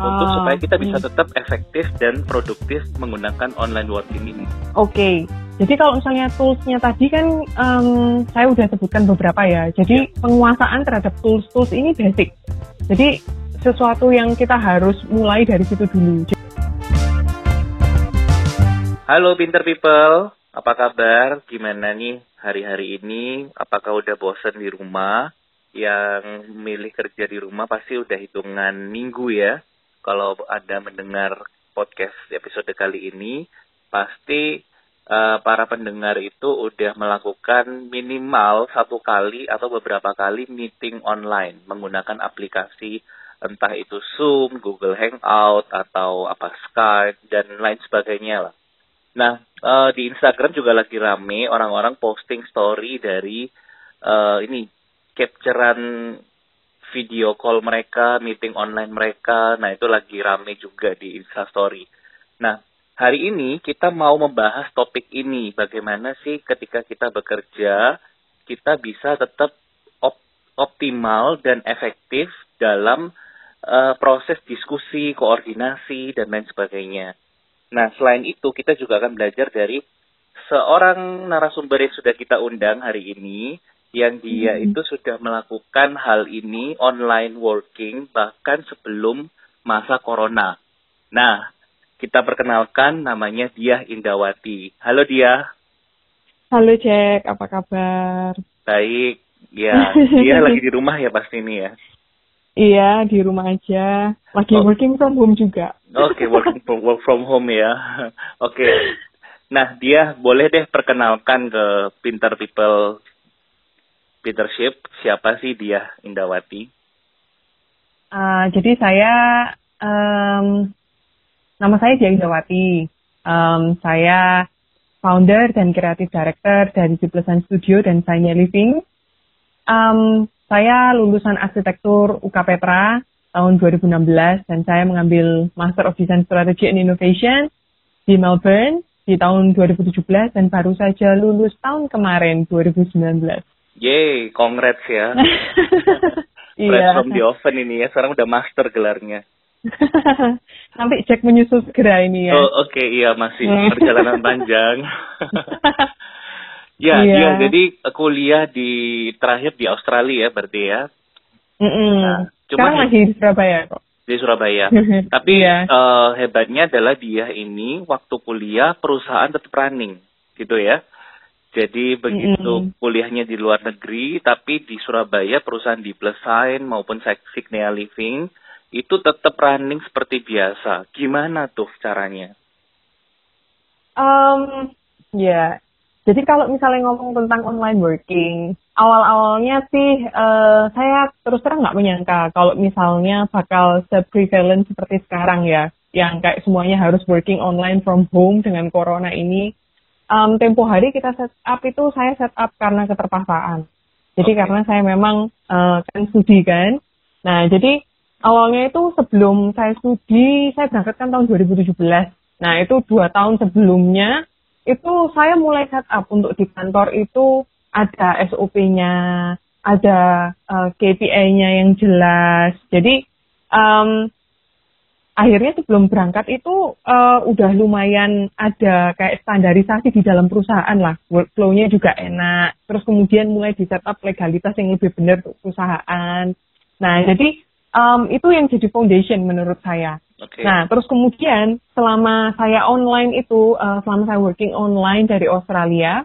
untuk Ah, supaya kita bisa hmm. tetap efektif dan produktif menggunakan online working ini. Oke, jadi kalau misalnya toolsnya tadi kan em, saya udah sebutkan beberapa ya. Jadi penguasaan terhadap tools-tools ini basic. Jadi sesuatu yang kita harus mulai dari situ dulu. Halo Pinter People, apa kabar? Gimana nih hari-hari ini? Apakah udah bosen di rumah? Yang milih kerja di rumah pasti udah hitungan minggu ya. Kalau ada mendengar podcast episode kali ini, pasti eh, para pendengar itu udah melakukan minimal satu kali atau beberapa kali meeting online menggunakan aplikasi entah itu Zoom, Google Hangout, atau apa Skype, dan lain sebagainya lah. Nah, eh, di Instagram juga lagi rame orang-orang posting story dari eh, ini capturean video call mereka, meeting online mereka. Nah, itu lagi rame juga di Instastory. Nah, hari ini kita mau membahas topik ini. Bagaimana sih ketika kita bekerja, kita bisa tetap op- optimal dan efektif dalam eh, proses diskusi, koordinasi, dan lain sebagainya. Nah, selain itu kita juga akan belajar dari seorang narasumber yang sudah kita undang hari ini, yang dia Hmm. itu sudah melakukan hal ini online working bahkan sebelum masa corona. Nah, kita perkenalkan namanya Diah Indawati. Halo Diah, Halo Jack, apa kabar? baik. Ya, dia lagi di rumah ya pasti ini ya. Iya, di rumah aja. Lagi Oh. working from home juga. Oke, working from, work from home ya. Oke. Nah, dia boleh deh perkenalkan ke Pinter People Petership. Siapa sih dia Indawati? Ah, jadi saya, em, nama saya Dia Indawati. Em, saya founder dan creative director dari Ciplesan Studio dan Sanya Living. Em, saya lulusan arsitektur UK Petra tahun 2016 dan saya mengambil Master of Design Strategy and Innovation di Melbourne di tahun 2017 dan baru saja lulus tahun kemarin 2019. Yeay, congrats ya. Fresh Iya. from the oven ini ya. Sekarang udah master gelarnya. Nanti cek menyusul segera ini ya. Oh, oke, iya masih Hmm. perjalanan panjang. ya, Iya. dia jadi kuliah di terakhir di Australia ya berarti ya. Mm-mm. Nah, cuma Sekarang lagi di Surabaya kok. di Surabaya. Tapi Iya. eh, hebatnya adalah dia ini waktu kuliah perusahaan tetap running, gitu ya. Jadi begitu Mm-mm. kuliahnya di luar negeri, tapi di Surabaya perusahaan di Plesain maupun Signea Living itu tetap running seperti biasa. Gimana tuh caranya? Um, ya, jadi kalau misalnya ngomong tentang online working, awal-awalnya sih eh, saya terus terang nggak menyangka kalau misalnya bakal se-prevalent seperti sekarang ya, yang kayak semuanya harus working online from home dengan corona ini. Um, tempo hari kita set up itu saya set up karena keterpaksaan. Jadi Oke. karena saya memang eh, kan studi kan. Nah, jadi awalnya itu sebelum saya studi, saya berangkat kan tahun 2017. Nah, itu dua tahun sebelumnya, itu saya mulai set up untuk di kantor itu ada SOP-nya, ada eh, KPI-nya yang jelas. Jadi, em, akhirnya sebelum berangkat itu eh, udah lumayan ada kayak standarisasi di dalam perusahaan lah. Workflow-nya juga enak. Terus kemudian mulai di setup legalitas yang lebih benar untuk perusahaan. Nah, jadi em, itu yang jadi foundation menurut saya. Oke. Nah, terus kemudian selama saya online itu, eh, selama saya working online dari Australia,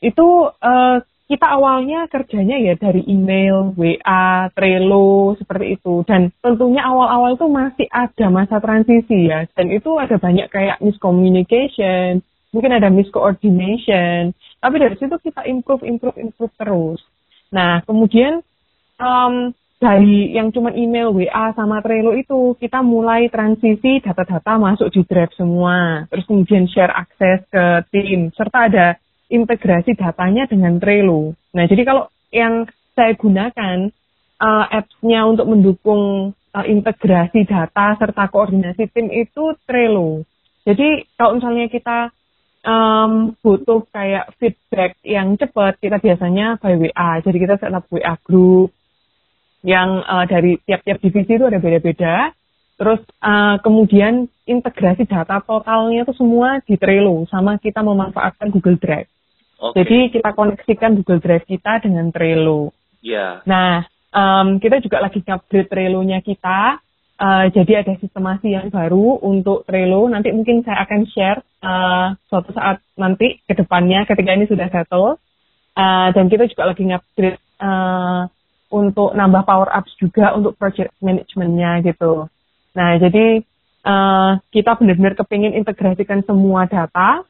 itu eh, kita awalnya kerjanya ya dari email, WA, Trello, seperti itu. Dan tentunya awal-awal itu masih ada masa transisi ya. Dan itu ada banyak kayak miscommunication, mungkin ada miscoordination. Tapi dari situ kita improve, improve, improve terus. Nah, kemudian em, dari yang cuma email, WA, sama Trello itu, kita mulai transisi data-data masuk di Drive semua. Terus kemudian share akses ke tim, serta ada integrasi datanya dengan Trello. Nah, jadi kalau yang saya gunakan uh, apps-nya untuk mendukung uh, integrasi data serta koordinasi tim itu Trello. Jadi kalau misalnya kita um, butuh kayak feedback yang cepat, kita biasanya by WA. Jadi kita set up WA group yang uh, dari tiap-tiap divisi itu ada beda-beda. Terus uh, kemudian integrasi data totalnya itu semua di Trello sama kita memanfaatkan Google Drive. Okay. Jadi kita koneksikan Google Drive kita dengan Trello. Iya. Yeah. Nah, um, kita juga lagi upgrade Trello-nya kita. Uh, jadi ada sistemasi yang baru untuk Trello. Nanti mungkin saya akan share uh, suatu saat nanti ke depannya ketika ini sudah settle. Uh, dan kita juga lagi upgrade uh, untuk nambah power ups juga untuk project manajemennya gitu. Nah, jadi uh, kita benar-benar kepingin integrasikan semua data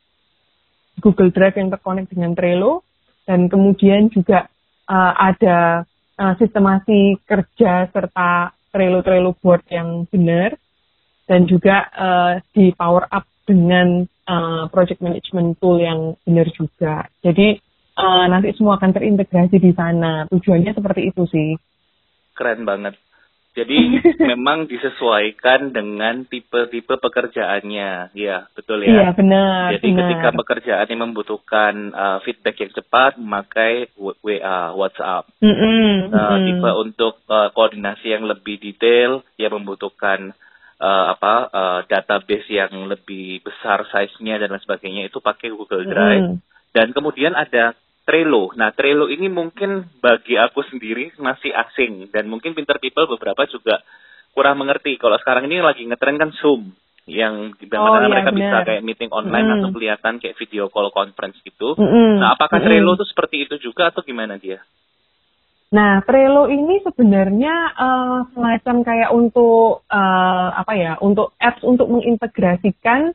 Google Drive yang terkonek dengan Trello dan kemudian juga uh, ada uh, sistemasi kerja serta Trello-Trello board yang benar dan juga uh, di power up dengan uh, project management tool yang benar juga. Jadi uh, nanti semua akan terintegrasi di sana. Tujuannya seperti itu sih. Keren banget. Jadi memang disesuaikan dengan tipe-tipe pekerjaannya, ya betul ya. Iya benar. Jadi benar. ketika pekerjaan yang membutuhkan uh, feedback yang cepat, memakai WA, WhatsApp. Mm -hmm. uh, tipe untuk uh, koordinasi yang lebih detail, yang membutuhkan uh, apa uh, database yang lebih besar size-nya dan lain sebagainya itu pakai Google Drive. Mm. Dan kemudian ada Trello. Nah, Trello ini mungkin bagi aku sendiri masih asing dan mungkin Pinter People beberapa juga kurang mengerti. Kalau sekarang ini lagi ngetren kan Zoom yang di mana oh, iya, mereka bener. bisa kayak meeting online mm. atau kelihatan kayak video call conference gitu. Mm -hmm. Nah, apakah Trello itu seperti itu juga atau gimana dia? Nah, Trello ini sebenarnya uh, semacam kayak untuk uh, apa ya? Untuk apps untuk mengintegrasikan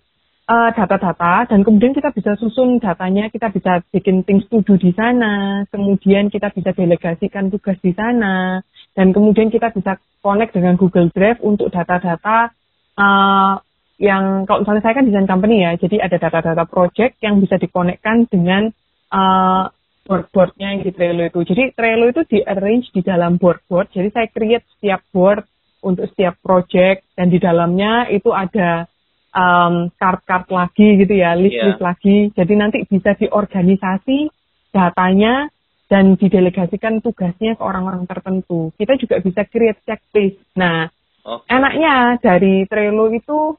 data-data uh, dan kemudian kita bisa susun datanya, kita bisa bikin things to do di sana, kemudian kita bisa delegasikan tugas di sana, dan kemudian kita bisa connect dengan Google Drive untuk data-data uh, yang kalau misalnya saya kan desain company ya, jadi ada data-data project yang bisa dikonekkan dengan uh, board-boardnya yang di Trello itu. Jadi Trello itu di arrange di dalam board-board, jadi saya create setiap board untuk setiap project dan di dalamnya itu ada um, card-card lagi gitu ya, list-list yeah. lagi. Jadi nanti bisa diorganisasi datanya dan didelegasikan tugasnya ke orang-orang tertentu. Kita juga bisa create checklist. Nah, okay. enaknya dari Trello itu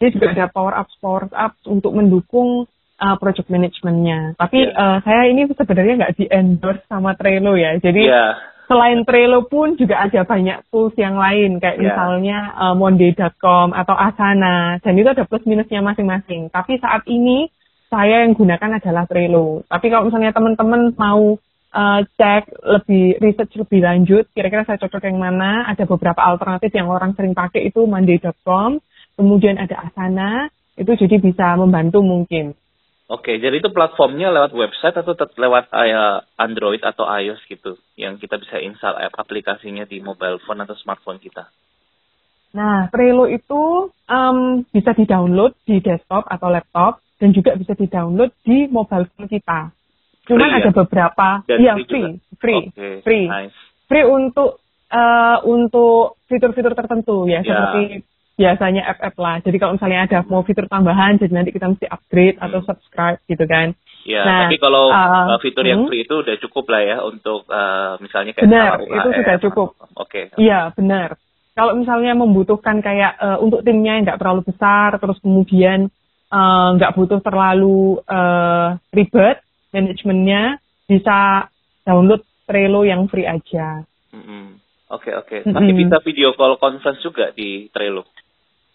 dia juga ada power up power up untuk mendukung uh, project manajemennya. Tapi yeah. uh, saya ini sebenarnya nggak di endorse sama Trello ya. Jadi yeah selain Trello pun juga ada banyak tools yang lain kayak yeah. misalnya uh, Monday.com atau Asana dan itu ada plus minusnya masing-masing. Tapi saat ini saya yang gunakan adalah Trello. Tapi kalau misalnya teman-teman mau uh, cek lebih research lebih lanjut, kira-kira saya cocok yang mana? Ada beberapa alternatif yang orang sering pakai itu Monday.com, kemudian ada Asana, itu jadi bisa membantu mungkin. Oke, jadi itu platformnya lewat website atau lewat uh, Android atau iOS gitu, yang kita bisa install app aplikasinya di mobile phone atau smartphone kita. Nah, Trello itu um, bisa di-download di desktop atau laptop dan juga bisa di-download di mobile phone kita. Cuman free, ada ya? beberapa, iya free, free, okay, free, nice. free untuk uh, untuk fitur-fitur tertentu ya, yeah. seperti biasanya app-app lah. Jadi kalau misalnya ada mau fitur tambahan, jadi nanti kita mesti upgrade atau hmm. subscribe gitu kan. Ya, nah, tapi kalau uh, fitur yang hmm. free itu udah cukup lah ya untuk uh, misalnya kayak benar itu sudah cukup. Oke. Okay. Iya benar. Kalau misalnya membutuhkan kayak uh, untuk timnya yang nggak terlalu besar, terus kemudian nggak uh, butuh terlalu uh, ribet manajemennya, bisa download Trello yang free aja. Oke mm -hmm. oke. Okay, okay. Masih mm -hmm. bisa video call conference juga di Trello.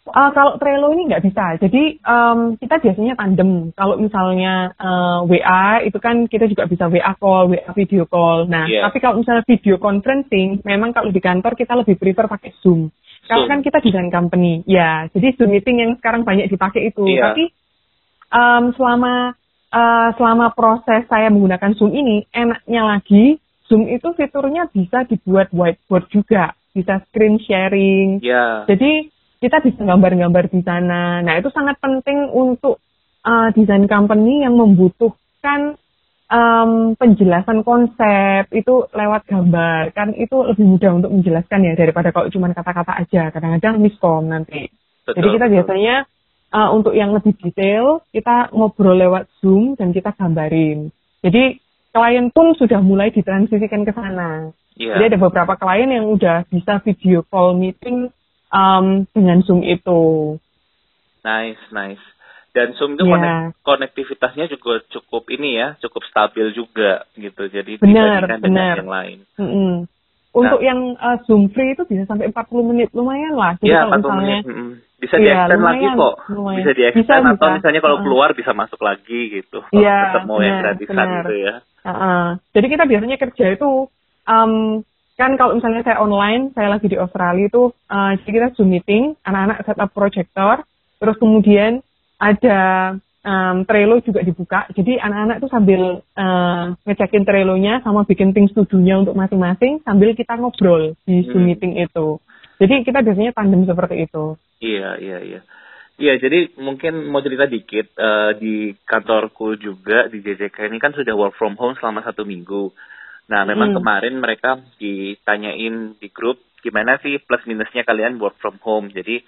Uh, kalau Trello ini nggak bisa. Jadi um, kita biasanya tandem. Kalau misalnya uh, eh, WA itu kan kita juga bisa WA call, WA video call. Nah, yeah. tapi kalau misalnya video conferencing, memang kalau di kantor kita lebih prefer pakai Zoom. Karena kan kita desain company, ya. Jadi Zoom meeting yang sekarang banyak dipakai itu. Yeah. Tapi um, selama uh, selama proses saya menggunakan Zoom ini, enaknya lagi Zoom itu fiturnya bisa dibuat whiteboard juga, bisa screen sharing. Yeah. Jadi kita bisa gambar-gambar di sana. Nah, itu sangat penting untuk uh, desain company yang membutuhkan um, penjelasan konsep itu lewat gambar. Kan itu lebih mudah untuk menjelaskan ya daripada kalau cuma kata-kata aja. Kadang-kadang miskom nanti. Betul, Jadi kita biasanya uh, untuk yang lebih detail, kita ngobrol lewat Zoom dan kita gambarin. Jadi klien pun sudah mulai ditransisikan ke sana. Yeah. Jadi ada beberapa klien yang udah bisa video call meeting um, dengan Zoom itu. Nice, nice. Dan Zoom itu Iya. konek- konektivitasnya juga cukup ini ya, cukup stabil juga gitu. Jadi Benar, dibandingkan dengan benar. yang lain. Mm-mm. Untuk yang uh, Zoom free itu bisa sampai 40 menit lumayan lah. Iya, kalau 40 misalnya menit. mm-mm. Bisa Iya, di-extend lagi lumayan, kok. lumayan. Bisa di-extend Bisa, atau bisa. misalnya kalau keluar bisa masuk lagi gitu. Kalau Iya, ketemu yang benar, gratisan gitu ya. Uh-uh. Jadi kita biasanya kerja itu um, kan kalau misalnya saya online, saya lagi di Australia itu uh, jadi kita Zoom meeting, anak-anak setup projector, terus kemudian ada um, Trello juga dibuka. Jadi anak-anak tuh sambil uh, ngecekin Trello-nya sama bikin things to do-nya untuk masing-masing sambil kita ngobrol di Zoom Hmm. meeting itu. Jadi kita biasanya tandem seperti itu. Iya, iya, iya. Iya, jadi mungkin mau cerita dikit eh, di kantorku juga di JJK ini kan sudah work from home selama satu minggu. Nah, memang Hmm. kemarin mereka ditanyain di grup gimana sih plus minusnya kalian work from home. Jadi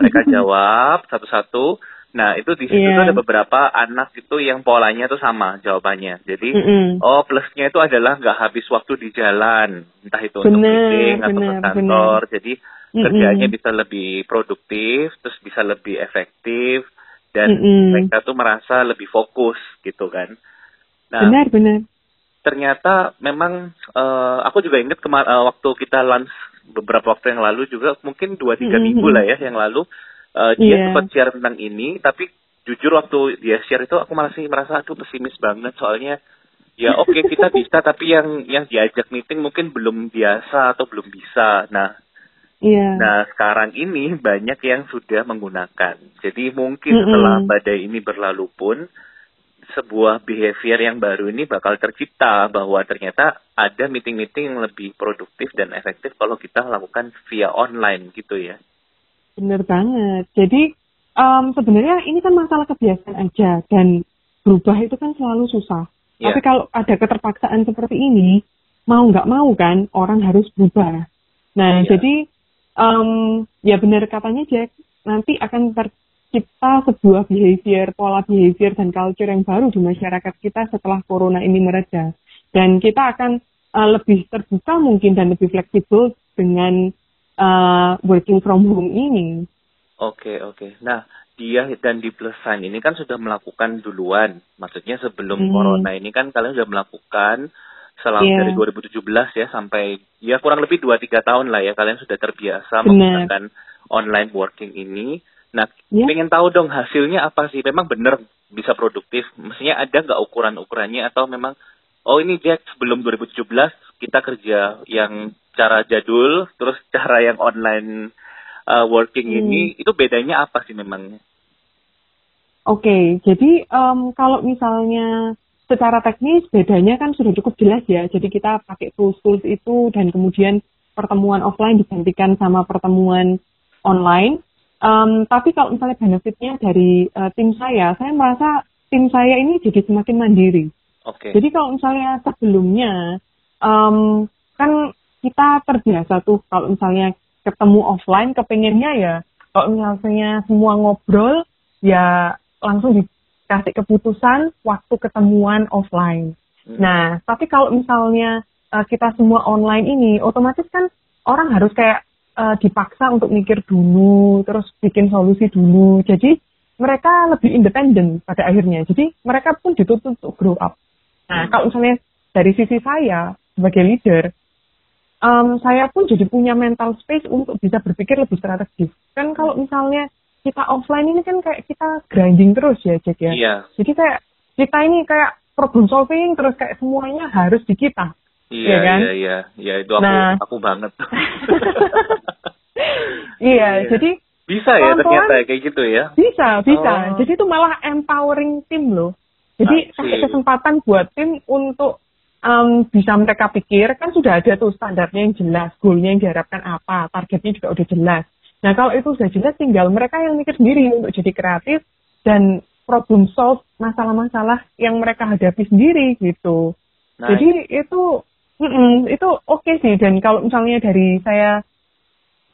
mereka jawab satu-satu. Nah, itu di situ Iya. tuh ada beberapa anak itu yang polanya tuh sama jawabannya. Jadi Mm-mm. Oh, plusnya itu adalah nggak habis waktu di jalan, entah itu untuk Bener, meeting atau ke bener, kantor. Jadi Mm-mm. kerjanya bisa lebih produktif, terus bisa lebih efektif, dan Mm-mm. mereka tuh merasa lebih fokus gitu kan. Nah, Benar, benar. Ternyata memang eh, aku juga ingat kemar eh, waktu kita lunch beberapa waktu yang lalu juga mungkin dua tiga Mm-mm. minggu lah ya yang lalu eh, dia Iya. sempat share tentang ini tapi jujur waktu dia share itu aku masih merasa aduh pesimis banget soalnya ya oke kita bisa tapi yang yang diajak meeting mungkin belum biasa atau belum bisa nah Iya. nah sekarang ini banyak yang sudah menggunakan jadi mungkin Mm-mm. setelah badai ini berlalu pun sebuah behavior yang baru ini bakal tercipta bahwa ternyata ada meeting-meeting yang lebih produktif dan efektif kalau kita lakukan via online gitu ya. Bener banget. Jadi em, sebenarnya ini kan masalah kebiasaan aja dan berubah itu kan selalu susah. Iya. Tapi kalau ada keterpaksaan seperti ini, mau nggak mau kan orang harus berubah. Nah Iya. jadi em, ya benar katanya Jack, nanti akan tercipta sebuah behavior, pola behavior dan culture yang baru di masyarakat kita setelah corona ini mereda. Dan kita akan eh, lebih terbuka mungkin dan lebih fleksibel dengan uh, working from home ini. Oke, oke. Nah, dia dan di Plus Sign ini kan sudah melakukan duluan. Maksudnya sebelum Hmm. corona ini kan kalian sudah melakukan selama Iya. dari 2017 ya sampai ya kurang lebih 2-3 tahun lah ya kalian sudah terbiasa Benar. menggunakan online working ini. Nah, Ya. pengen tahu dong hasilnya apa sih? Memang benar bisa produktif? Maksudnya ada nggak ukuran-ukurannya atau memang oh ini Jack sebelum 2017 kita kerja yang cara jadul terus cara yang online uh, working Hmm. ini itu bedanya apa sih memangnya? Oke, jadi em, kalau misalnya secara teknis bedanya kan sudah cukup jelas ya. Jadi kita pakai tools-tools itu dan kemudian pertemuan offline digantikan sama pertemuan online. Em, tapi kalau misalnya benefitnya dari eh, tim saya, saya merasa tim saya ini jadi semakin mandiri. Oke. Jadi kalau misalnya sebelumnya em, kan kita terbiasa tuh kalau misalnya ketemu offline kepengennya ya kalau misalnya semua ngobrol ya langsung dikasih keputusan waktu ketemuan offline. Hmm. Nah, tapi kalau misalnya eh, kita semua online ini otomatis kan orang harus kayak eh, dipaksa untuk mikir dulu, terus bikin solusi dulu. Jadi mereka lebih independen pada akhirnya. Jadi mereka pun dituntut untuk grow up. Nah, kalau misalnya dari sisi saya sebagai leader, em, saya pun jadi punya mental space untuk bisa berpikir lebih strategis. Kan kalau misalnya kita offline ini kan kayak kita grinding terus ya, Jack ya. Iya, Jadi kayak kita ini kayak problem solving terus kayak semuanya harus di kita. Iya, Iya kan? iya, iya, iya, itu aku Nah. aku banget. iya, Iya. jadi Bisa ya ternyata kayak gitu ya. bisa, bisa. Oh. Jadi itu malah empowering tim loh. Jadi Asik. kasih kesempatan buat tim untuk em, bisa mereka pikir kan sudah ada tuh standarnya yang jelas, goalnya yang diharapkan apa, targetnya juga udah jelas. Nah kalau itu sudah jelas, tinggal mereka yang mikir sendiri untuk jadi kreatif dan problem solve masalah-masalah yang mereka hadapi sendiri gitu. Nah, Jadi itu mm-mm, itu oke sih dan kalau misalnya dari saya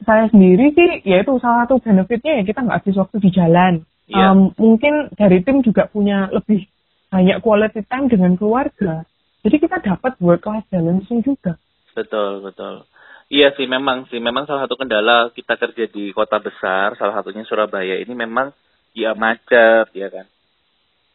saya sendiri sih ya itu salah satu benefitnya ya kita nggak habis waktu di jalan. Iya. Um, mungkin dari tim juga punya lebih banyak quality time dengan keluarga. Jadi kita dapat work life balance juga. betul, betul. Iya sih memang sih memang salah satu kendala kita kerja di kota besar salah satunya Surabaya ini memang ya macet ya kan.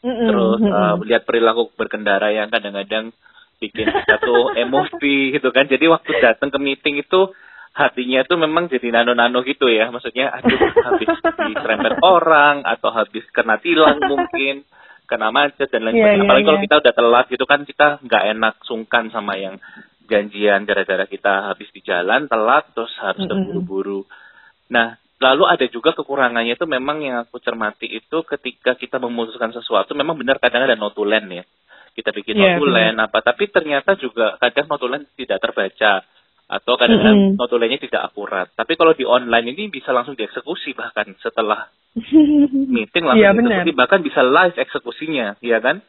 Mm-mm, Terus mm-mm. uh, lihat perilaku berkendara yang kadang-kadang bikin tuh emosi gitu kan. Jadi waktu datang ke meeting itu hatinya tuh memang jadi nano-nano gitu ya. Maksudnya aduh habis diserempet orang atau habis kena tilang mungkin kena macet dan lain Iya, sebagainya. iya, Apalagi kalau iya. kita udah telat gitu kan kita nggak enak sungkan sama yang janjian gara-gara kita habis di jalan telat terus harus terburu-buru. Nah, lalu ada juga kekurangannya itu memang yang aku cermati itu ketika kita memutuskan sesuatu memang benar kadang ada notulen ya. Kita bikin Iya, notulen apa tapi ternyata juga kadang notulen tidak terbaca atau kadang-kadang Mm-mm. notulennya tidak akurat. Tapi kalau di online ini bisa langsung dieksekusi bahkan setelah meeting langsung Iya, benar. dieksekusi bahkan bisa live eksekusinya, ya kan?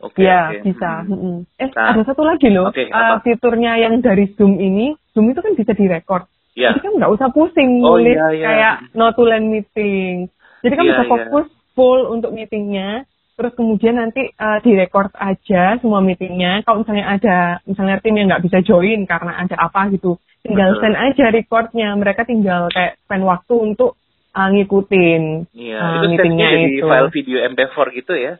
Oke. Iya, oke. bisa. Hmm. Eh, Nah. ada satu lagi loh. Oke, Eh, apa? fiturnya yang dari Zoom ini, Zoom itu kan bisa direkord. Ya. Jadi kan nggak usah pusing Oh, nulis iya, iya. kayak notulen meeting. Jadi kan Iya, bisa iya. fokus full untuk meetingnya. Terus kemudian nanti eh, direcord aja semua meetingnya. Kalau misalnya ada, misalnya tim yang nggak bisa join karena ada apa gitu, tinggal Betul. send aja recordnya. Mereka tinggal kayak spend waktu untuk eh, ngikutin Iya, eh, itu meetingnya jadi itu. file video MP4 gitu ya.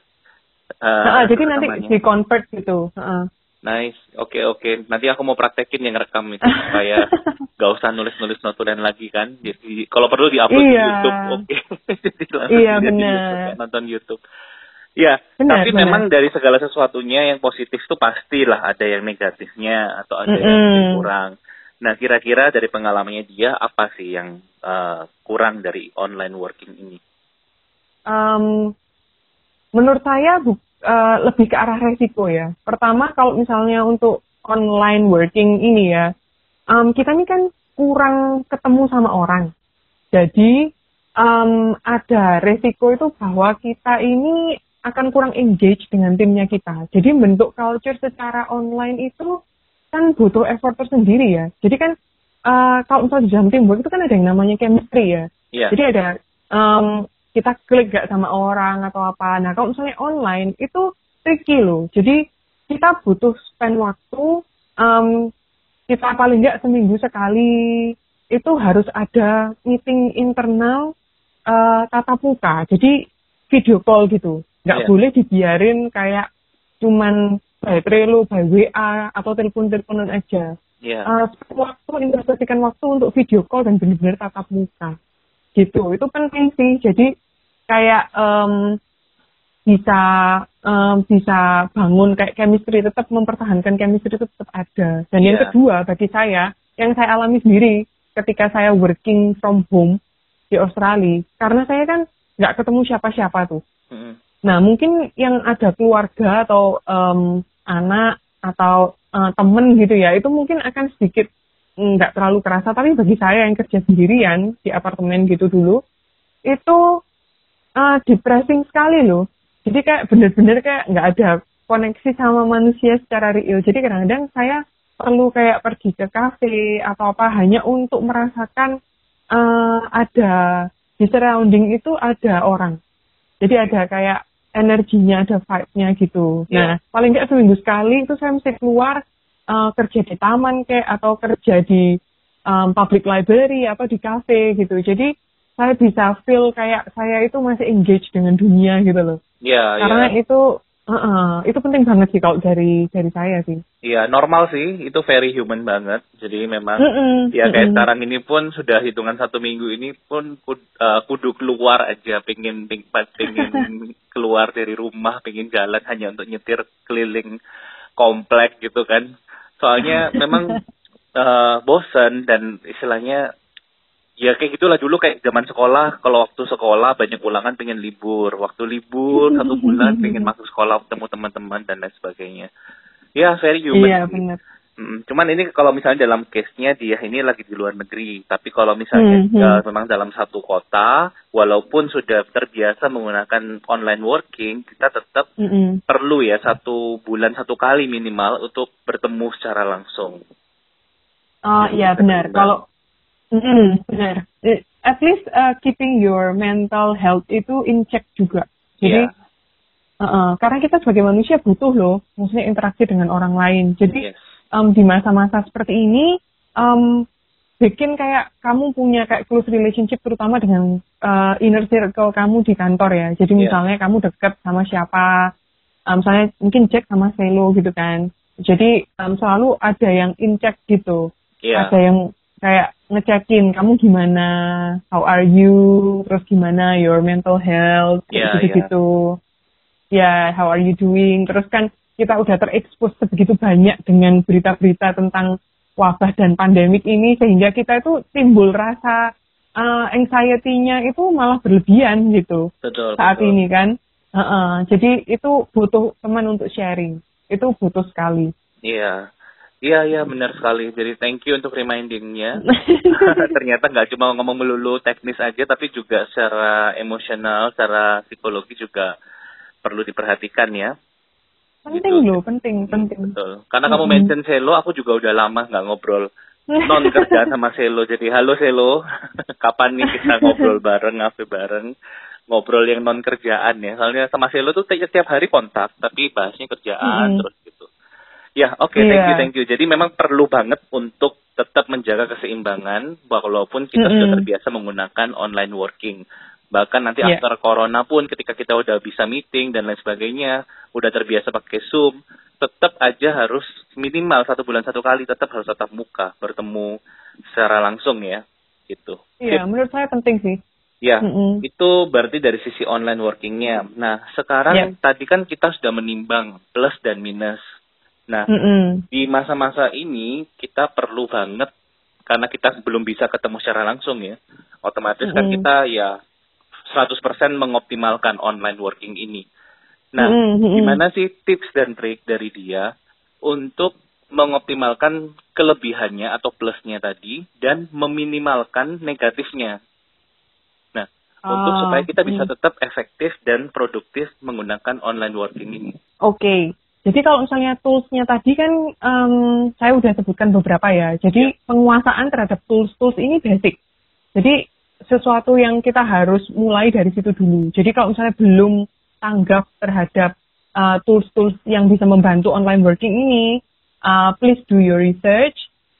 Eh, Nah, jadi nanti di convert gitu. Heeh. Nice, oke oke. Nanti aku mau praktekin yang rekam itu supaya gak usah nulis-nulis notulen lagi kan. Jadi kalau perlu diupload di Iya. YouTube, oke. Langsung Iya, di benar. Nonton YouTube. Ya, Benar, tapi benar. memang dari segala sesuatunya yang positif tuh pastilah ada yang negatifnya atau ada yang Mm-mm. kurang. Nah, kira-kira dari pengalamannya dia apa sih yang eh, kurang dari online working ini? Em, menurut saya bu- eh, lebih ke arah resiko ya. Pertama kalau misalnya untuk online working ini ya, em, kita ini kan kurang ketemu sama orang. Jadi em, ada resiko itu bahwa kita ini akan kurang engage dengan timnya kita. Jadi bentuk culture secara online itu kan butuh effort tersendiri ya. Jadi kan eh, kalau misalnya di dalam teamwork itu kan ada yang namanya chemistry ya. Iya. Jadi ada em, kita klik gak sama orang atau apa. Nah kalau misalnya online itu tricky loh. Jadi kita butuh spend waktu. em, kita paling nggak seminggu sekali itu harus ada meeting internal eh, tatap muka. Jadi video call gitu. Nggak Iya. boleh dibiarin kayak cuman by Trello, by WA atau telepon-teleponan aja Iya. uh, waktu investasikan waktu untuk video call dan benar-benar tatap muka gitu itu penting sih jadi kayak em, bisa em, bisa bangun kayak chemistry tetap mempertahankan chemistry itu tetap ada dan yang Iya. kedua bagi saya yang saya alami sendiri ketika saya working from home di Australia karena saya kan nggak ketemu siapa-siapa tuh Mm-mm. Nah, mungkin yang ada keluarga atau em, anak atau eh, temen gitu ya, itu mungkin akan sedikit mm, nggak terlalu kerasa. Tapi bagi saya yang kerja sendirian di apartemen gitu dulu, itu eh, depressing sekali loh. Jadi kayak bener-bener kayak nggak ada koneksi sama manusia secara real. Jadi kadang-kadang saya perlu kayak pergi ke kafe atau apa hanya untuk merasakan eh, ada di surrounding itu ada orang. Jadi ada kayak energinya, ada vibe-nya gitu. Iya. Nah, paling nggak seminggu sekali itu saya mesti keluar eh, kerja di taman kayak atau kerja di em, public library apa di cafe gitu. Jadi saya bisa feel kayak saya itu masih engage dengan dunia gitu loh. Iya, Karena iya. itu uh-uh, itu penting banget sih kalau dari dari saya sih. Iya, normal sih. Itu very human banget. Jadi memang Mm-mm, ya kayak mm-mm. sekarang ini pun sudah hitungan satu minggu ini pun kud- eh, kudu keluar aja pengen peng- pengen keluar dari rumah pengen jalan hanya untuk nyetir keliling komplek gitu kan soalnya memang eh, bosen dan istilahnya ya kayak gitulah dulu kayak zaman sekolah kalau waktu sekolah banyak ulangan pengen libur waktu libur satu bulan pengen masuk sekolah ketemu teman-teman dan lain sebagainya ya very human Iya benar. Mm, cuman ini kalau misalnya dalam case-nya dia ini lagi di luar negeri, tapi kalau misalnya Hmm, dia hmm. memang dalam satu kota, walaupun sudah terbiasa menggunakan online working, kita tetap Mm-mm. perlu ya satu bulan satu kali minimal untuk bertemu secara langsung. Oh iya benar. Kalau Mm-mm, benar. Eh, At least uh, keeping your mental health itu in check juga. Jadi Iya. uh-uh, karena kita sebagai manusia butuh loh, maksudnya interaksi dengan orang lain. Jadi Yes. em, di masa-masa seperti ini um, bikin kayak kamu punya kayak close relationship terutama dengan uh, inner circle kamu di kantor ya. Jadi Yeah. misalnya kamu deket sama siapa, um, misalnya mungkin Jack sama Selo gitu kan. Jadi um, selalu ada yang in check gitu. Iya. Ada yang kayak ngecekin kamu gimana, how are you, terus gimana your mental health, Iya, gitu-gitu. Ya, how are you doing? Terus kan kita udah terekspos sebegitu banyak dengan berita-berita tentang wabah dan pandemik ini sehingga kita itu timbul rasa uh, anxiety-nya itu malah berlebihan gitu Betul. saat betul. ini kan. Heeh, jadi itu butuh teman untuk sharing. Itu butuh sekali. Iya. Iya, iya benar sekali. Jadi thank you untuk remindingnya. Ternyata nggak cuma ngomong melulu teknis aja, tapi juga secara emosional, secara psikologi juga perlu diperhatikan ya. penting Gitu. loh, penting, penting. Betul. Karena kamu Mm-mm. mention Selo, aku juga udah lama nggak ngobrol non kerja sama Selo. Jadi halo Selo, kapan nih kita ngobrol bareng, ngafe bareng, ngobrol yang non kerjaan ya. Soalnya sama Selo tuh tiap tiap hari kontak, tapi bahasnya kerjaan Mm-mm. terus gitu. Ya, oke, thank you, Iya. thank you. Jadi memang perlu banget untuk tetap menjaga keseimbangan, walaupun kita sudah Mm-mm. terbiasa menggunakan online working. Bahkan nanti Iya. after corona pun ketika kita udah bisa meeting dan lain sebagainya, udah terbiasa pakai Zoom, tetap aja harus minimal satu bulan satu kali tetap harus tatap muka, bertemu secara langsung ya, gitu. Iya, menurut saya penting sih. Ya, Mm-mm. itu berarti dari sisi online workingnya. Nah, sekarang Ya. tadi kan kita sudah menimbang plus dan minus. Nah, Mm-mm. di masa-masa ini kita perlu banget karena kita belum bisa ketemu secara langsung ya. Otomatis kan Mm-mm. kita ya 100% mengoptimalkan online working ini. Nah, Mm-mm, mm-mm. gimana sih tips dan trik dari dia untuk mengoptimalkan kelebihannya atau plusnya tadi dan meminimalkan negatifnya? Nah, untuk Ah, supaya kita bisa mm. tetap efektif dan produktif menggunakan online working ini. Oke. Jadi kalau misalnya tools-nya tadi kan em, saya udah sebutkan beberapa ya. Jadi Ya. penguasaan terhadap tools-tools ini basic. Jadi sesuatu yang kita harus mulai dari situ dulu. Jadi kalau misalnya belum tanggap terhadap uh, tools-tools yang bisa membantu online working ini, uh, please do your research.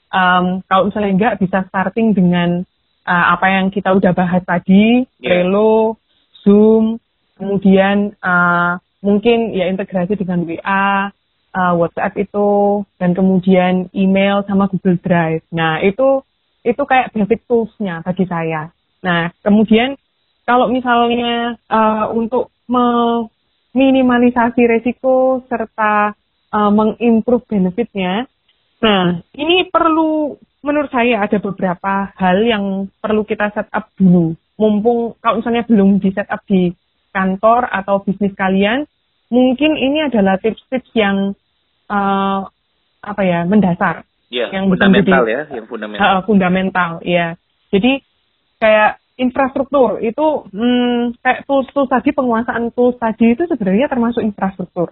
Um, kalau misalnya enggak bisa starting dengan uh, apa yang kita udah bahas tadi, Ya. Trello, Zoom, kemudian uh, mungkin ya integrasi dengan WA, uh, WhatsApp itu, dan kemudian email sama Google Drive. Nah itu itu kayak basic tools-nya bagi saya. Nah kemudian kalau misalnya uh, untuk meminimalisasi resiko serta uh, mengimprove benefitnya, nah ini perlu menurut saya ada beberapa hal yang perlu kita set up dulu. Mumpung kalau misalnya belum di set up di kantor atau bisnis kalian, mungkin ini adalah tips-tips yang uh, apa ya mendasar, Ya, Yang fundamental menjadi- ya, yang fundamental. uh, fundamental, ya. Jadi kayak infrastruktur itu hmm, kayak tools-tools tadi penguasaan tools tadi itu sebenarnya termasuk infrastruktur.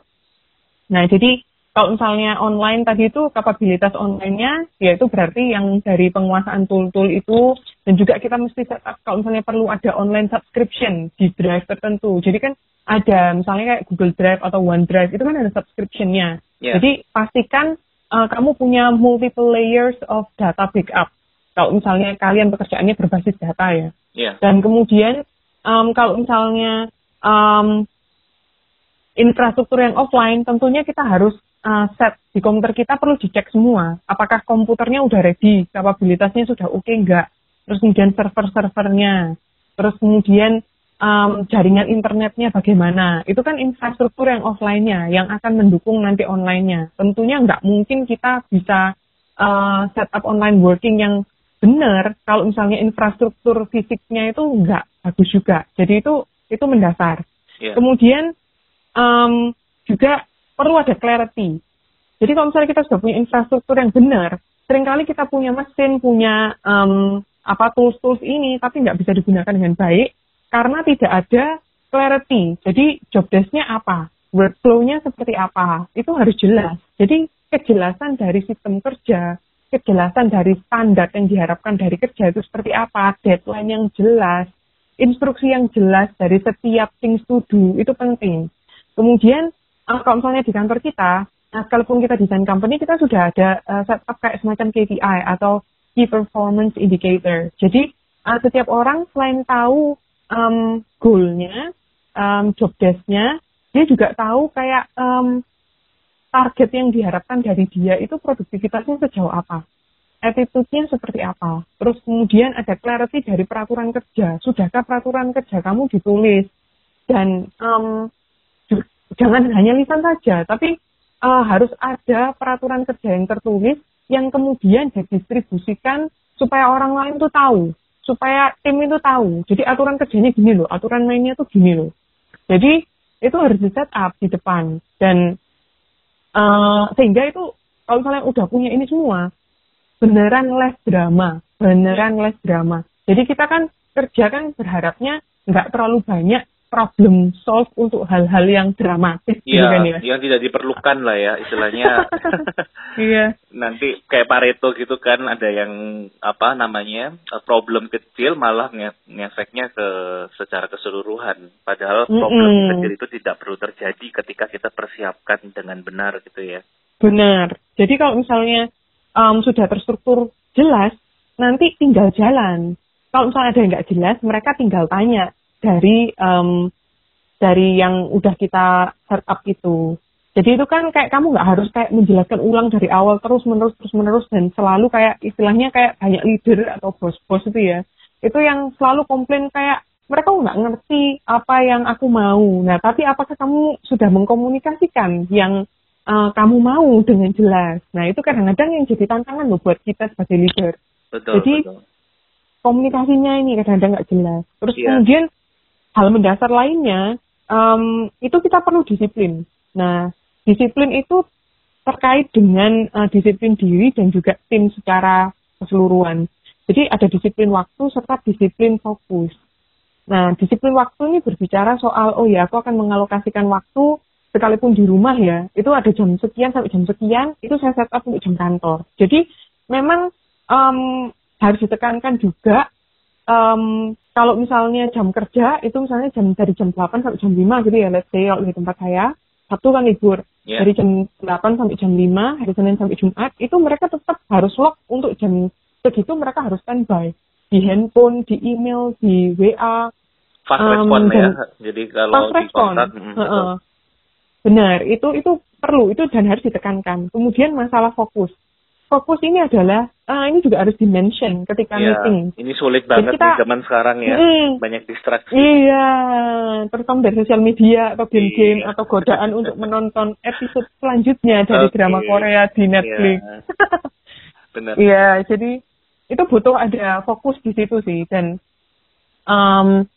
Nah, jadi kalau misalnya online tadi itu kapabilitas online-nya yaitu berarti yang dari penguasaan tool-tool itu dan juga kita mesti set up kalau misalnya perlu ada online subscription di drive tertentu. Jadi kan ada misalnya kayak Google Drive atau OneDrive itu kan ada subscription-nya. Ya. Jadi pastikan uh, kamu punya multiple layers of data backup. Kalau misalnya kalian pekerjaannya berbasis data ya. Ya, Dan kemudian um, kalau misalnya um, infrastruktur yang offline, tentunya kita harus uh, set di komputer kita perlu dicek semua. Apakah komputernya udah ready, kapabilitasnya sudah oke nggak? Terus kemudian server-servernya, terus kemudian um, jaringan internetnya bagaimana? Itu kan infrastruktur yang offline-nya yang akan mendukung nanti online-nya. Tentunya nggak mungkin kita bisa uh, set up online working yang benar kalau misalnya infrastruktur fisiknya itu nggak bagus juga. Jadi itu itu mendasar. ya. Kemudian um, juga perlu ada clarity. Jadi kalau misalnya kita sudah punya infrastruktur yang benar, sering kali kita punya mesin, punya um, apa tools-tools ini, tapi nggak bisa digunakan dengan baik karena tidak ada clarity. Jadi job desk-nya apa, workflow-nya seperti apa, itu harus jelas. Jadi kejelasan dari sistem kerja, kejelasan dari standar yang diharapkan dari kerja itu seperti apa, deadline yang jelas, instruksi yang jelas dari setiap things to do itu penting. Kemudian uh, kalau misalnya di kantor kita, nah sekalipun kita desain company, kita sudah ada uh, setup kayak semacam KPI atau key performance indicator. Jadi uh, setiap orang selain tahu um, goalnya, um, job desk-nya, dia juga tahu kayak um, target yang diharapkan dari dia itu produktivitasnya sejauh apa, attitude-nya seperti apa. Terus kemudian ada clarity dari peraturan kerja. Sudahkah peraturan kerja kamu ditulis? Dan um, jangan hanya lisan saja, tapi uh, harus ada peraturan kerja yang tertulis yang kemudian didistribusikan supaya orang lain tuh tahu, supaya tim itu tahu. Jadi aturan kerjanya gini loh, aturan mainnya tuh gini loh. Jadi itu harus di set up di depan dan uh, sehingga itu kalau misalnya udah punya ini semua beneran les drama, beneran les drama. Jadi kita kan kerja kan berharapnya nggak terlalu banyak problem solve untuk hal-hal yang dramatis gitu kan ya. yang tidak diperlukan lah ya istilahnya. iya. Nanti kayak Pareto gitu kan ada yang apa namanya problem kecil malah nge ngefeknya ke secara keseluruhan. Padahal problem mm -hmm. kecil itu tidak perlu terjadi ketika kita persiapkan dengan benar gitu ya. Benar. Jadi kalau misalnya um, sudah terstruktur jelas, nanti tinggal jalan. Kalau misalnya ada yang nggak jelas, mereka tinggal tanya dari um, dari yang udah kita set up itu. Jadi itu kan kayak kamu nggak harus kayak menjelaskan ulang dari awal terus menerus terus menerus dan selalu kayak istilahnya kayak banyak leader atau bos-bos itu ya. Itu yang selalu komplain kayak mereka nggak ngerti apa yang aku mau. Nah tapi apakah kamu sudah mengkomunikasikan yang uh, kamu mau dengan jelas? Nah itu kadang-kadang yang jadi tantangan loh buat kita sebagai leader. Betul, jadi betul. komunikasinya ini kadang-kadang nggak jelas. Terus yeah. kemudian hal mendasar lainnya um, itu kita perlu disiplin. Nah, disiplin itu terkait dengan uh, disiplin diri dan juga tim secara keseluruhan. Jadi ada disiplin waktu serta disiplin fokus. Nah, disiplin waktu ini berbicara soal, oh ya, aku akan mengalokasikan waktu sekalipun di rumah ya, itu ada jam sekian sampai jam sekian, itu saya set up untuk jam kantor. Jadi memang um, harus ditekankan juga um, kalau misalnya jam kerja itu misalnya jam dari jam 8 sampai jam 5 gitu ya let's say kalau di tempat saya Sabtu kan libur. Yeah. dari jam 8 sampai jam 5 hari Senin sampai Jumat itu mereka tetap harus log untuk jam segitu mereka harus standby. Di handphone di email di WA fast um, respon ya. jadi kalau fast di uh, uh, benar itu itu perlu itu dan harus ditekankan. Kemudian masalah fokus fokus ini adalah uh, ini juga harus dimention ketika ya, meeting. Ini sulit banget kita, di zaman sekarang ya, mm, banyak distraksi. Iya, terutama dari sosial media atau game-game iya. atau godaan untuk menonton episode selanjutnya dari okay. drama Korea di iya. Netflix. Iya, benar. Iya, jadi itu butuh ada fokus di situ sih dan um,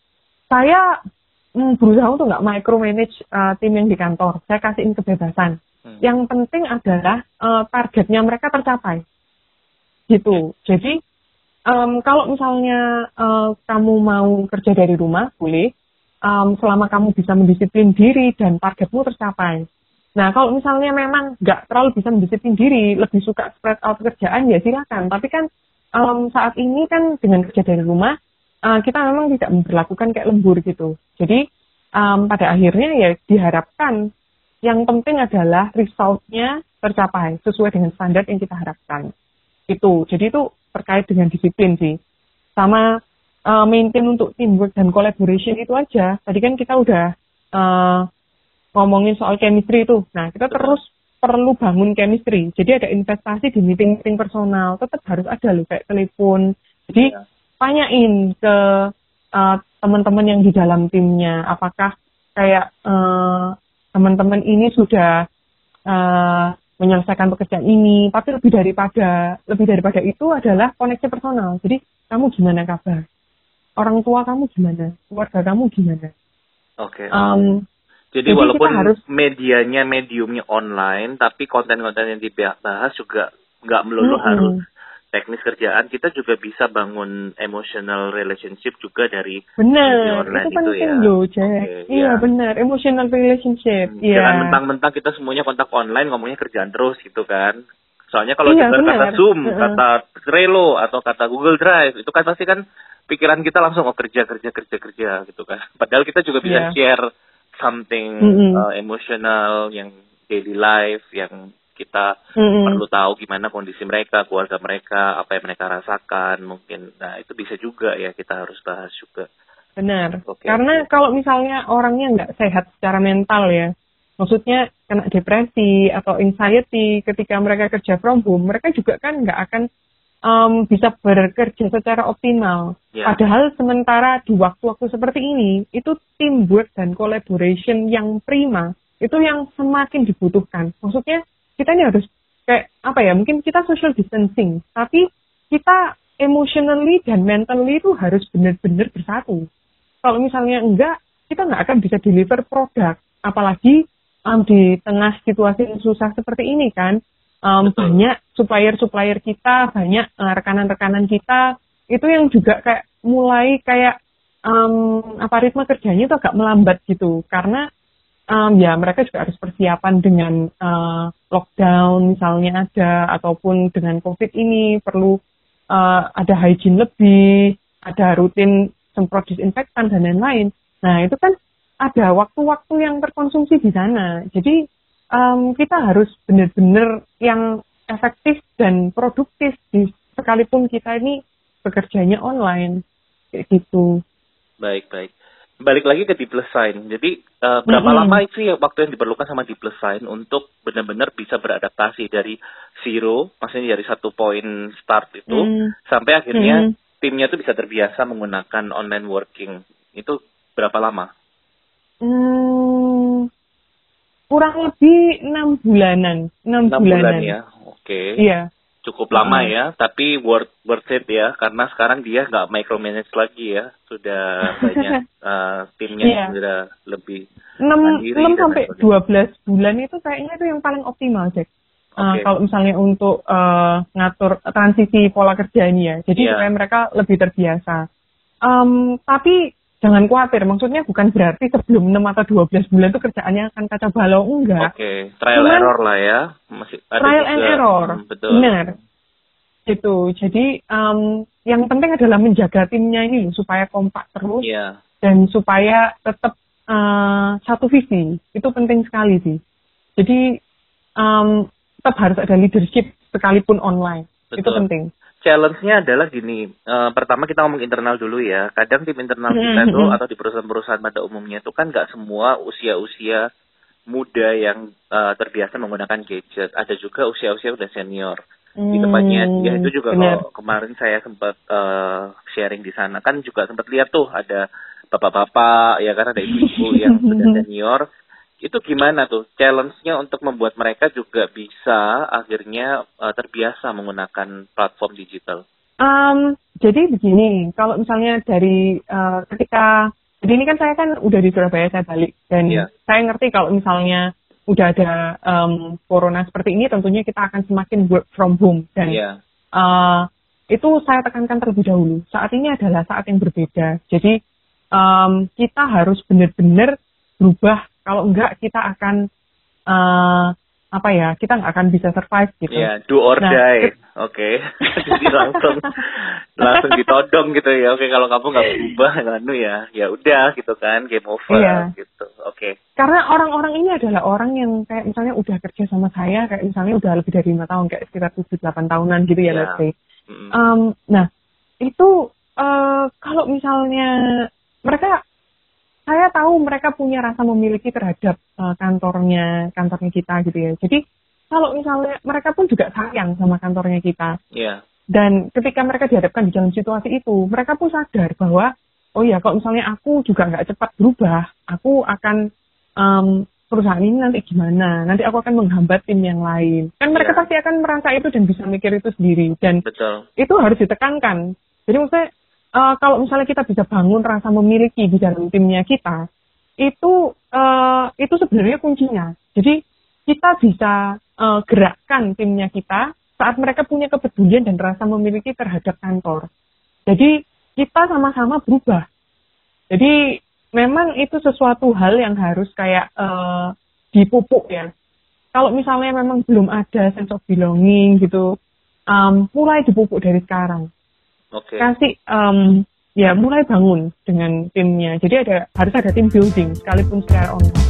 saya mm, berusaha untuk nggak micromanage uh, tim yang di kantor. Saya kasihin kebebasan Hmm. Yang penting adalah uh, targetnya mereka tercapai. Gitu. Jadi um, kalau misalnya uh, kamu mau kerja dari rumah, boleh. Um, selama kamu bisa mendisiplin diri dan targetmu tercapai. Nah, kalau misalnya memang nggak terlalu bisa mendisiplin diri, lebih suka spread out kerjaan, ya silakan. Tapi kan um, saat ini kan dengan kerja dari rumah, uh, kita memang tidak memperlakukan kayak lembur gitu. Jadi um, pada akhirnya ya diharapkan yang penting adalah resultnya tercapai sesuai dengan standar yang kita harapkan. Itu. Jadi itu terkait dengan disiplin sih. Sama uh, maintain untuk teamwork dan collaboration itu aja. Tadi kan kita udah uh, ngomongin soal chemistry itu. Nah, kita terus perlu bangun chemistry. Jadi ada investasi di meeting-meeting personal. Tetap harus ada loh kayak telepon. Jadi ya. tanyain ke uh, teman-teman yang di dalam timnya. Apakah kayak uh, teman-teman ini sudah uh, menyelesaikan pekerjaan ini, tapi lebih daripada lebih daripada itu adalah koneksi personal. Jadi kamu gimana kabar? Orang tua kamu gimana? Keluarga kamu gimana? Oke. Okay. Um, jadi, jadi walaupun harus, medianya mediumnya online, tapi konten-konten yang dibahas juga nggak melulu mm -hmm. harus teknis kerjaan kita juga bisa bangun emotional relationship juga dari benar online itu penting ya. loh Jack okay, iya ya. benar emotional relationship hmm, iya jangan mentang-mentang kita semuanya kontak online ngomongnya kerjaan terus gitu kan soalnya kalau iya, dengar kata Zoom uh -huh. kata Trello atau kata Google Drive itu kan pasti kan pikiran kita langsung oh kerja kerja kerja kerja gitu kan padahal kita juga bisa yeah. share something mm -hmm. uh, emotional yang daily life yang kita mm-hmm. perlu tahu gimana kondisi mereka, keluarga mereka, apa yang mereka rasakan, mungkin. Nah, itu bisa juga ya kita harus bahas juga. Benar. Okay. Karena kalau misalnya orangnya nggak sehat secara mental ya, maksudnya kena depresi atau anxiety ketika mereka kerja from home, mereka juga kan nggak akan um, bisa bekerja secara optimal. Yeah. Padahal sementara di waktu-waktu seperti ini, itu teamwork dan collaboration yang prima, itu yang semakin dibutuhkan. Maksudnya kita ini harus kayak apa ya, mungkin kita social distancing, tapi kita emotionally dan mentally itu harus benar-benar bersatu. Kalau misalnya enggak, kita nggak akan bisa deliver produk. Apalagi um, di tengah situasi yang susah seperti ini kan, um, banyak supplier-supplier kita, banyak uh, rekan-rekanan kita itu yang juga kayak mulai kayak um, apa ritme kerjanya itu agak melambat gitu karena um, ya mereka juga harus persiapan dengan uh, lockdown misalnya ada ataupun dengan covid ini perlu uh, ada hygiene lebih, ada rutin semprot disinfektan dan lain-lain. Nah itu kan ada waktu-waktu yang terkonsumsi di sana. Jadi um, kita harus benar-benar yang efektif dan produktif di sekalipun kita ini bekerjanya online kayak gitu. Baik baik. Balik lagi ke deep sign. Jadi uh, berapa mm -hmm. lama itu ya waktu yang diperlukan sama deep sign untuk benar-benar bisa beradaptasi dari zero, maksudnya dari satu poin start itu mm. sampai akhirnya mm. timnya itu bisa terbiasa menggunakan online working. Itu berapa lama? Hmm, kurang lebih enam bulanan. Enam bulanan. bulan ya, oke. Okay. Iya. Cukup lama hmm. ya, tapi worth worth it ya, karena sekarang dia nggak micromanage lagi ya, sudah banyak uh, timnya yeah. sudah lebih enam enam sampai dua belas bulan itu kayaknya itu yang paling optimal Jack. Okay. Uh, kalau misalnya untuk uh, ngatur transisi pola kerja ini ya, jadi yeah. supaya mereka lebih terbiasa. Um, tapi jangan khawatir, maksudnya bukan berarti sebelum 6 atau 12 bulan itu kerjaannya akan kacau balau, enggak. Oke, okay. trial Cuman, error lah ya. Masih ada trial juga. and error, hmm, betul. benar. Itu, jadi um, yang penting adalah menjaga timnya ini supaya kompak terus yeah. dan supaya tetap uh, satu visi, itu penting sekali sih. Jadi um, tetap harus ada leadership sekalipun online, betul. itu penting challenge-nya adalah gini. Uh, pertama kita ngomong internal dulu ya. Kadang tim internal kita mm-hmm. tuh atau di perusahaan-perusahaan pada umumnya itu kan nggak semua usia-usia muda yang uh, terbiasa menggunakan gadget. Ada juga usia-usia udah senior. Hmm, di tempatnya ya itu juga kalau kemarin saya sempat uh, sharing di sana kan juga sempat lihat tuh ada bapak-bapak ya kan ada ibu-ibu yang sudah senior itu gimana tuh challenge-nya untuk membuat mereka juga bisa akhirnya uh, terbiasa menggunakan platform digital? Um, jadi begini, kalau misalnya dari uh, ketika jadi ini kan saya kan udah di Surabaya saya balik dan yeah. saya ngerti kalau misalnya udah ada um, corona seperti ini tentunya kita akan semakin work from home dan yeah. uh, itu saya tekankan terlebih dahulu saat ini adalah saat yang berbeda jadi um, kita harus benar-benar berubah kalau enggak kita akan uh, apa ya kita nggak akan bisa survive gitu. Ya, yeah, do or nah, die. Oke. Okay. Jadi langsung langsung ditodong gitu ya. Oke, okay, kalau kamu nggak berubah anu ya, ya udah gitu kan, game over yeah. gitu. Oke. Okay. Karena orang-orang ini adalah orang yang kayak misalnya udah kerja sama saya, kayak misalnya udah lebih dari lima tahun, kayak sekitar tujuh delapan tahunan gitu ya, yeah. let's say. Mm. Um, nah, itu uh, kalau misalnya mereka saya tahu mereka punya rasa memiliki terhadap uh, kantornya kantornya kita gitu ya. Jadi kalau misalnya mereka pun juga sayang sama kantornya kita. Yeah. Dan ketika mereka dihadapkan di dalam situasi itu, mereka pun sadar bahwa oh ya kalau misalnya aku juga nggak cepat berubah, aku akan um, perusahaan ini nanti gimana? Nanti aku akan menghambat tim yang lain. Kan mereka yeah. pasti akan merasa itu dan bisa mikir itu sendiri. Dan Betul. itu harus ditekankan. Jadi maksudnya uh, kalau misalnya kita bisa bangun rasa memiliki di dalam timnya kita, itu uh, itu sebenarnya kuncinya. Jadi kita bisa uh, gerakkan timnya kita saat mereka punya kepedulian dan rasa memiliki terhadap kantor. Jadi kita sama-sama berubah. Jadi memang itu sesuatu hal yang harus kayak uh, dipupuk ya. Kalau misalnya memang belum ada sense of belonging gitu, um, mulai dipupuk dari sekarang okay. kasih um, ya mulai bangun dengan timnya. Jadi ada harus ada tim building sekalipun secara online.